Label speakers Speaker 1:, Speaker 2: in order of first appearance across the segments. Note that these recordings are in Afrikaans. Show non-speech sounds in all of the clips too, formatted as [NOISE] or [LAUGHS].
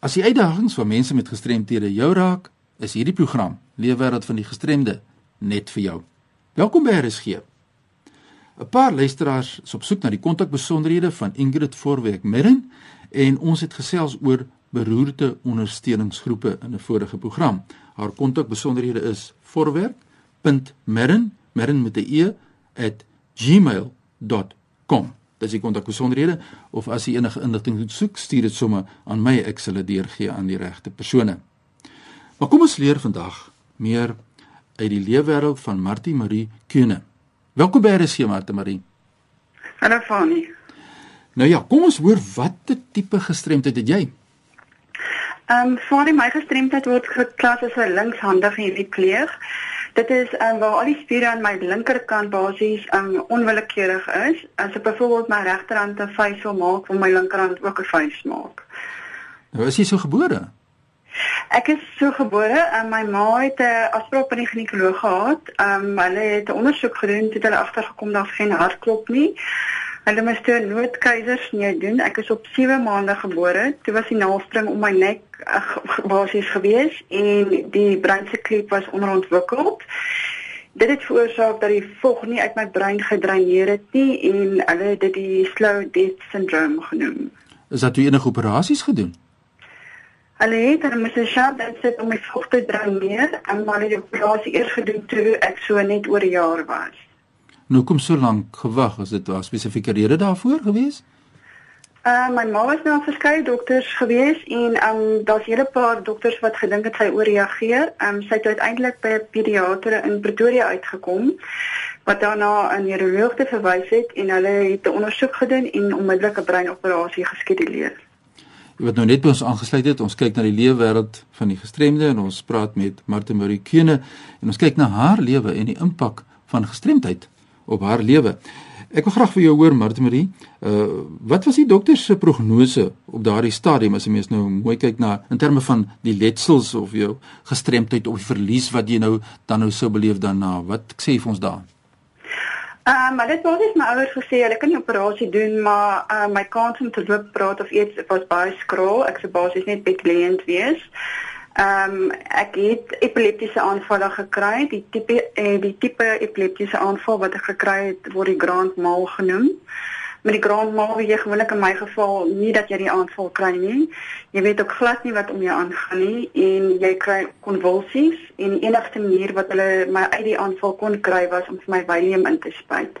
Speaker 1: As die uitdagings van mense met gestremthede jou raak, is hierdie program Leefwêreld van die Gestremde net vir jou. Welkom by RSG. 'n Paar luisteraars is op soek na die kontakbesonderhede van Ingrid Voorwerk Merren en ons het gesels oor beroerte ondersteuningsgroepe in 'n vorige program. Haar kontakbesonderhede is voorwerk.merren, merren met 'n e @gmail.com. Dis die kontakbesonderhede of as jy enige inligting moet soek, stuur dit sommer aan my, ek sal dit deurgee aan die regte persone. Maar kom ons leer vandag meer uit die leefwêreld van Martie Marie Kune. Welkom by RC Martie Marie.
Speaker 2: Hallo Fani.
Speaker 1: Nou ja, kom ons hoor watter tipe gestremdheid het jy?
Speaker 2: Ehm um, Fani, my gestremdheid word geklas as 'n linkshandige hemipleeg. Dit is um, waar al die spiere aan my linkerkant basies um, onwillekeurig is. As ek byvoorbeeld my regterhand 'n vuis wil maak, wil my linkerhand ook 'n vuis maak.
Speaker 1: Nou is jy so gebore?
Speaker 2: Ek is so gebore en my ma het 'n afspraak by die ginekoloog gehad. Um hulle het 'n ondersoek gedoen, het hulle agtergekom daar's geen hartklop nie. Hulle moes toe noodkeisers nee doen. Ek is op 7 maande gebore. Toe was die naaldstring om my nek basies gewees en die breinse kliep was onderontwikkel. Dit het veroorsaak dat die vog nie uit my brein gedreineer het nie en hulle het dit die slow death syndrome genoem.
Speaker 1: Is dat toe enige operasies gedoen?
Speaker 2: Hulle het hulle moes 'n shunt insit om my vog te dreineer en maar die operasie eers gedoen toe ek so net oor 'n jaar was.
Speaker 1: Nou kom so lank gewag, is dit 'n spesifieke rede daarvoor gewees?
Speaker 2: Uh my ma was nou verskeie dokters gewees en um daar's hele paar dokters wat gedink het sy ooreageer. Um sy het uiteindelik by 'n pediater in Pretoria uitgekom wat daarna 'n neuroloog te verwys het en hulle het 'n ondersoek gedoen en onmiddellik 'n breinoperasie geskeduleer.
Speaker 1: Jy wat nou net by ons aangesluit het, ons kyk na die leefwêreld van die gestremde en ons praat met Martha Marie Kene en ons kyk na haar lewe en die impak van gestremdheid op haar lewe. Ek wil graag vir jou hoor Martie Marie, uh wat was die dokter se prognose op daardie stadium as jy mens nou mooi kyk na in terme van die letsels of jou gestremdheid of verlies wat jy nou dan nou sou beleef daarna? Wat sê jy vir ons daar?
Speaker 2: Ehm maar dit was net my ouers gesê hulle kan die operasie doen, maar uh my kans om te loop, praat of iets was baie skraal. Ek sou basies net bedleend wees. Ehm um, ek het epileptiese aanvalle gekry. Die tipe eh, die tipe epileptiese aanval wat ek gekry het word die grand mal genoem. Met die grand mal wie jy gewoonlik in my geval nie dat jy die aanval kry nie. Jy weet ook glad nie wat om jou aangaan nie en jy kry konvulsies en die enigste manier wat hulle my uit die aanval kon kry was om vir my Valium in te spuit.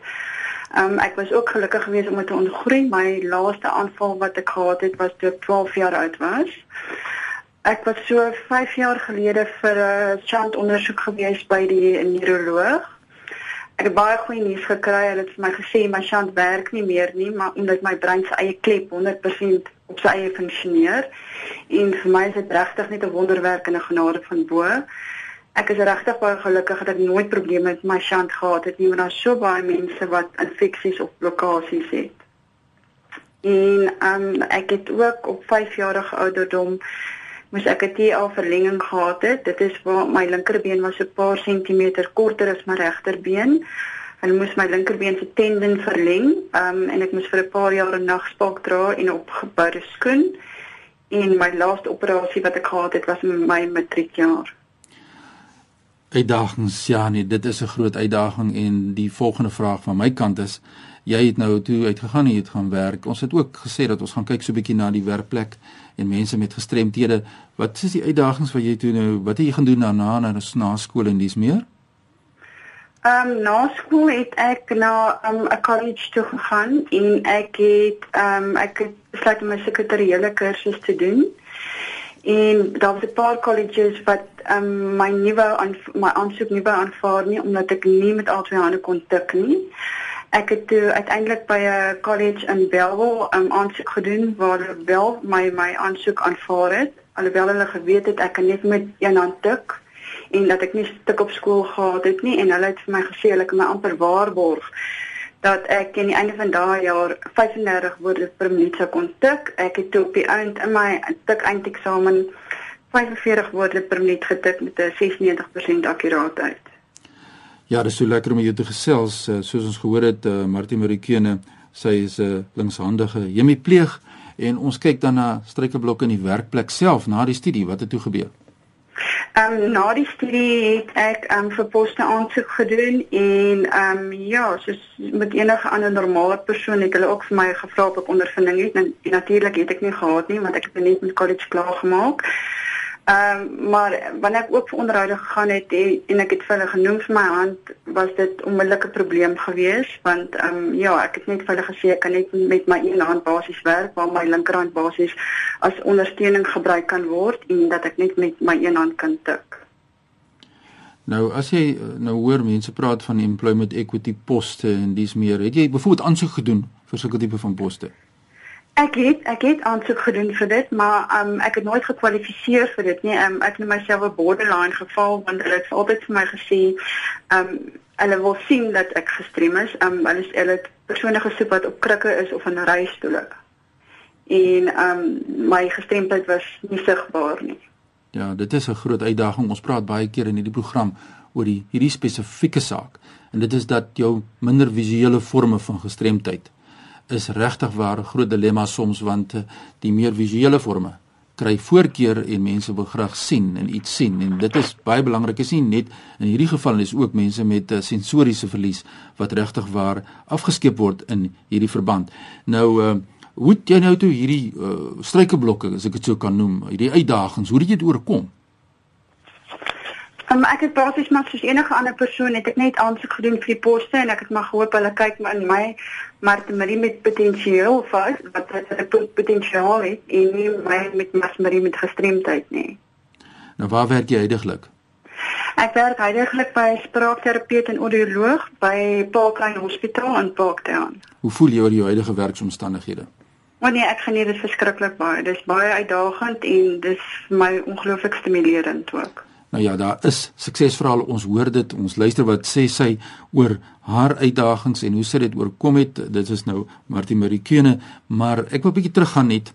Speaker 2: Ehm um, ek was ook gelukkig geweest om te ontgroei. My laaste aanval wat ek gehad het was toe ek 12 jaar oud was. Ek was so 5 jaar gelede vir 'n chant ondersoek gewees by die neuroloog. Ek het baie goeie nuus gekry. Hulle het vir my gesê my chant werk nie meer nie, maar omdat my brein se eie klep 100% op sy eie funksioneer. En vir my is dit regtig net 'n wonderwerk en 'n genade van bo. Ek is regtig baie gelukkig dat ek nooit probleme met my chant gehad het nie, want daar's so baie mense wat infeksies of blokkades het. En um, ek het ook op 5 jarige ouderdom moes ek 'n TA verlenging gehad het. Dit is waar my linkerbeen was so 'n paar sentimeter korter as my regterbeen. Hulle moes my linkerbeen se tendon verleng. Um en ek moes vir 'n paar jaar 'n nagspak dra en opgeboude skoen. En my laaste operasie wat ek gehad het was in my matriekjaar.
Speaker 1: Uitdagings, ja nee, dit is 'n groot uitdaging en die volgende vraag van my kant is jy het nou toe uitgegaan en jy het gaan werk. Ons het ook gesê dat ons gaan kyk so 'n bietjie na die werkplek en mense met gestremthede. Wat is die uitdagings wat jy toe nou wat jy gaan doen daarna na na skool en dis meer?
Speaker 2: Ehm um, na skool het ek na ehm, 'n um, college toe gegaan en ek het ehm um, ek het besluit om 'n sekretariële kursus te doen. En daar was 'n paar colleges wat ehm um, my nuwe my aansoek nie wou aanvaar nie omdat ek nie met al twee hande kon tik nie. Ek het toe uiteindelik by 'n college in Bellville 'n um, aansoek gedoen waar wel my my aansoek aanvaar het. Alhoewel hulle geweet het ek kan net met een hand tik en dat ek nie stuk op skool gehad het nie en hulle het vir my gesê hulle kan my amper waarborg dat ek aan die einde van daai jaar 35 woorde per minuut sou kon tik. Ek het toe op die eind in my tik eindeksamen 45 woorde per minuut getik met 'n 96% akkuraatheid.
Speaker 1: Ja, dis so lekker om jou te gesels. Uh, soos ons gehoor het, uh, Martie Marikene, sy is 'n uh, linkshandige hemipleeg En ons kyk dan na struikelblokke in die werkplek self na die studie wat het toe gebeur.
Speaker 2: Ehm um, na die studie het ek ehm um, vir poste aansoek gedoen en ehm um, ja, soos met enige ander normale persoon het hulle ook vir my gevra of ek ondervinding het en, en natuurlik het ek nie gehad nie want ek het net met college klaar gemaak. Ehm um, maar wanneer ek ook vir onderhoude gegaan het en, en ek het vir hulle genoem vir my hand was dit onmiddellik 'n probleem geweest want ehm um, ja ek het net vir hulle gesê ek kan net met my een hand basies werk waar my linkerhand basies as ondersteuning gebruik kan word en dat ek net met my een hand kan tik.
Speaker 1: Nou as jy nou hoor mense praat van employment equity poste en dis meer het jy byvoorbeeld aansoek gedoen vir sulke tipe van poste?
Speaker 2: Ek het ek het aansoek gedoen vir dit, maar um, ek het nooit gekwalifiseer vir dit nie. Um, ek het myself 'n borderline geval want hulle het altyd vir my gesê, ehm um, hulle wil sien dat ek gestrem is. Ehm um, hulle hulle het persone gesoek wat op krikke is of in reistool. En ehm um, my gestremdheid was nie sigbaar nie.
Speaker 1: Ja, dit is 'n groot uitdaging. Ons praat baie keer in hierdie program oor die hierdie spesifieke saak. En dit is dat jou minder visuele forme van gestremdheid is regtig waar 'n groot dilemma soms want eh, die meer visuele forme kry voorkeur en mense wil graag sien en iets sien en dit is baie belangrik is nie net in hierdie geval is ook mense met uh, sensoriese verlies wat regtig waar afgeskep word in hierdie verband. Nou uh, hoe het jy nou toe hierdie uh, struikelblokke as ek dit so kan noem, hierdie uitdagings, hoe het jy dit oorkom?
Speaker 2: Um, ek het basies maar soos enige ander persoon het ek net aansoek gedoen vir die poste en ek het maar gehoop hulle kyk maar in my Martemarie met potensiaal vas wat het potensiaal het en nie my met Martemarie met gestremdheid nie.
Speaker 1: Nou waar werk jy heidaglik?
Speaker 2: Ek werk heidaglik by spraakterapeut en audioloog by Parkline Hospitaal in Parktown.
Speaker 1: Hoe voel jy oor jou huidige werksomstandighede?
Speaker 2: Wanneer ek geniet dit verskriklik baie. Dis baie uitdagend en dis vir my ongelooflik stimulerend ook.
Speaker 1: Nou ja, daar is suksesverhale. Ons hoor dit. Ons luister wat sê sy oor haar uitdagings en hoe sy dit oorkom het. Dit is nou Martie Marikene, maar ek wil 'n bietjie teruggaan net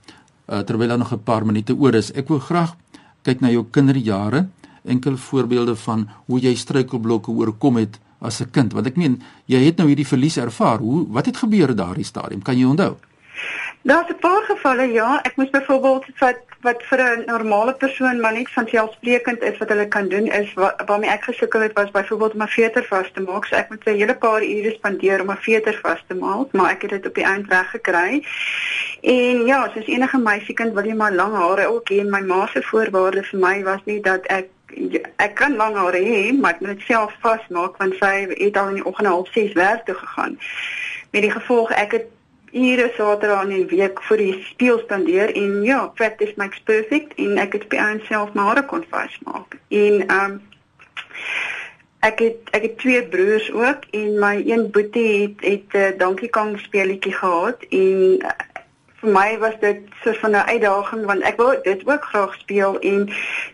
Speaker 1: uh, terwyl daar nog 'n paar minute oor is. Ek wil graag kyk na jou kinderjare, enkele voorbeelde van hoe jy struikelblokke oorkom het as 'n kind. Want ek meen, jy het nou hierdie verlies ervaar. Hoe wat het gebeur daardie stadium? Kan jy onthou?
Speaker 2: Daar's 'n paar gevalle ja. Ek moes byvoorbeeld wat wat vir 'n normale persoon maar net van selfsprekend is wat hulle kan doen is wat, waarmee ek gesukkel het was byvoorbeeld om 'n veter vas te maak. So ek moet 'n hele paar ure spandeer om 'n veter vas te maak, maar ek het dit op die eind reg gekry. En ja, soos enige meisiekind wil jy maar lang hare ook hê my ma se voorwaarde vir my was nie dat ek ek kan lang hare hê, maar ek moet dit self vasmaak want sy het al in die oggend half 6 werk toe gegaan. Met die gevolg ek het ure Saterdag in die week vir die speel spandeer en ja, practice makes perfect en ek het by aanself my hare kon vasmaak. En ehm um, ek het ek het twee broers ook en my een boetie het het 'n uh, Donkey Kong speletjie gehad en vir my was dit so van 'n uitdaging want ek wou dit ook graag speel en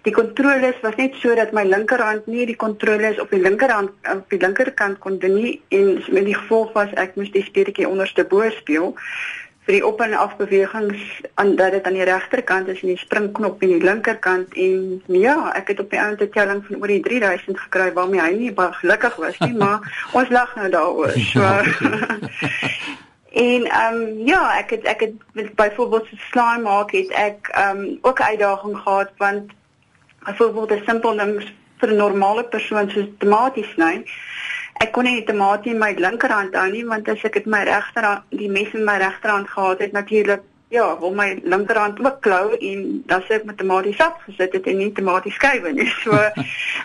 Speaker 2: die kontroles was net so dat my linkerhand nie die kontroles op die linkerhand op die linkerkant kon doen nie en met die gevolg was ek moes die speletjie onderste bo speel vir die op en af bewegings aan dat dit aan die regterkant is en die springknop aan die linkerkant en ja ek het op die einde telling van oor die 3000 gekry waarmee hy nie baie gelukkig was nie [LAUGHS] maar ons lag nou daaroor so [LAUGHS] En ehm um, ja, ek het ek het byvoorbeeld so slime maak het ek ehm um, ook 'n uitdaging gehad want byvoorbeeld 'n simpel ding vir 'n normale persoon soos tomaties sny. Ek kon nie die tomatie in my linkerhand hou nie want as ek dit my regterhand die mes in my regterhand gehad het natuurlik ja, wil my linkerhand ook klou en dan sê ek met tomatie sap gesit het en nie tomatie skywe nie. [LAUGHS] So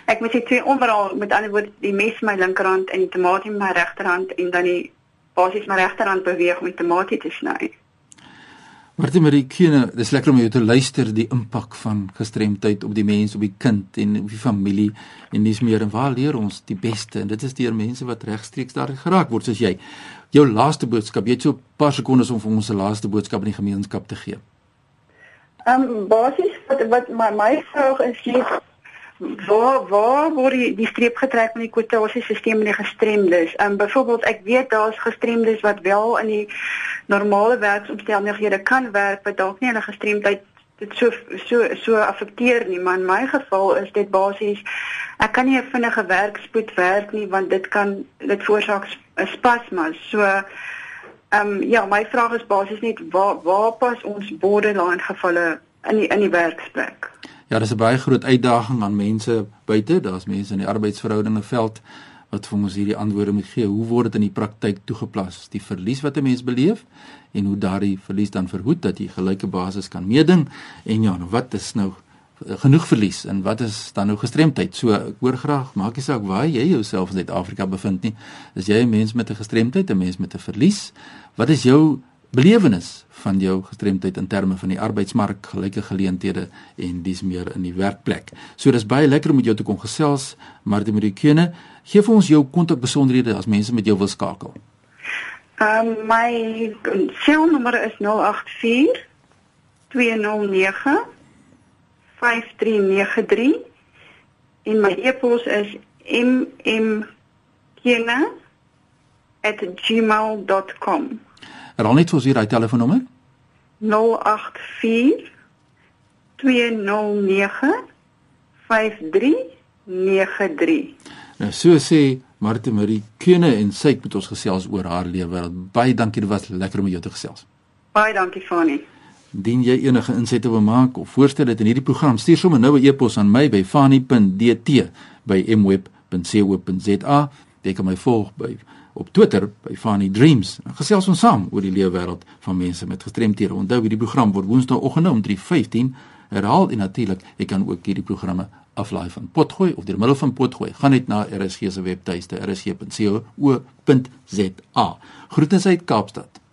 Speaker 2: ek moet dit twee onderal met ander woorde die mes in my linkerhand en die tomatie in my regterhand en dan die basies my regterhand beweeg om die tomatie te sny.
Speaker 1: Martie Marie Kene, dis lekker om jou te luister die impak van gestremdheid op die mens, op die kind en op die familie en dis meer en waar leer ons die beste en dit is deur mense wat regstreeks daar geraak word soos jy. Jou laaste boodskap, jy het so 'n paar sekondes om vir ons 'n laaste boodskap aan die gemeenskap te gee.
Speaker 2: Ehm um, basies wat wat my my vraag is jy waar waar word die, die streep getrek met die kwotasiesisteem en die gestremdes? Ehm um, byvoorbeeld ek weet daar's gestremdes wat wel in die normale werksomstandighede kan werk, wat dalk nie hulle gestremdheid dit so so so affekteer nie, maar in my geval is dit basies ek kan nie 'n vinnige werkspoed werk nie want dit kan dit veroorsaak 'n spasma. So Ehm um, ja, my vraag is basies net waar waar pas ons borderline gevalle in die in die werksplek?
Speaker 1: Ja, dis 'n baie groot uitdaging aan mense buite. Daar's mense in die arbeidsverhoudinge veld wat vir ons hierdie antwoorde moet gee. Hoe word dit in die praktyk toegepas? Die verlies wat 'n mens beleef en hoe daardie verlies dan verhoed dat jy gelyke basis kan meeding en ja, nou wat is nou genoeg verlies en wat is dan nou gestremdheid? So ek hoor graag, maak nie saak waar jy jouself in Suid-Afrika bevind nie. Is jy 'n mens met 'n gestremdheid, 'n mens met 'n verlies? Wat is jou belewenis van jou gestremdheid in terme van die arbeidsmark, gelyke geleenthede en dis meer in die werkplek. So dis baie lekker om met jou te kom gesels, Martie Marikene. Gee vir ons jou kontakbesonderhede as mense met jou wil skakel.
Speaker 2: Ehm um, my selnommer is 084 209 5393 en my e-pos is mmkene@gmail.com.
Speaker 1: Herhaal net vir ons hier daai telefoonnommer.
Speaker 2: 084 209 5393.
Speaker 1: Nou so sê Martie Marie Kene en sy het met ons gesels oor haar lewe. Baie dankie, dit was lekker om jou te gesels.
Speaker 2: Baie dankie Fani.
Speaker 1: Indien jy enige insette wil maak of voorstel het in hierdie program, stuur sommer nou 'n e-pos aan my by fani.dt@mweb.co.za. Jy kan my volg by op Twitter by Fanny Dreams. Gesels ons saam oor die lewe wêreld van mense met gestremthede. Onthou hierdie program word Woensdaoggende om 3:15 herhaal en natuurlik jy kan ook hierdie programme aflaai van Potgooi of deur middel van Potgooi. Gaan net na RSG se webtuiste rsg.co.za. Groete uit Kaapstad.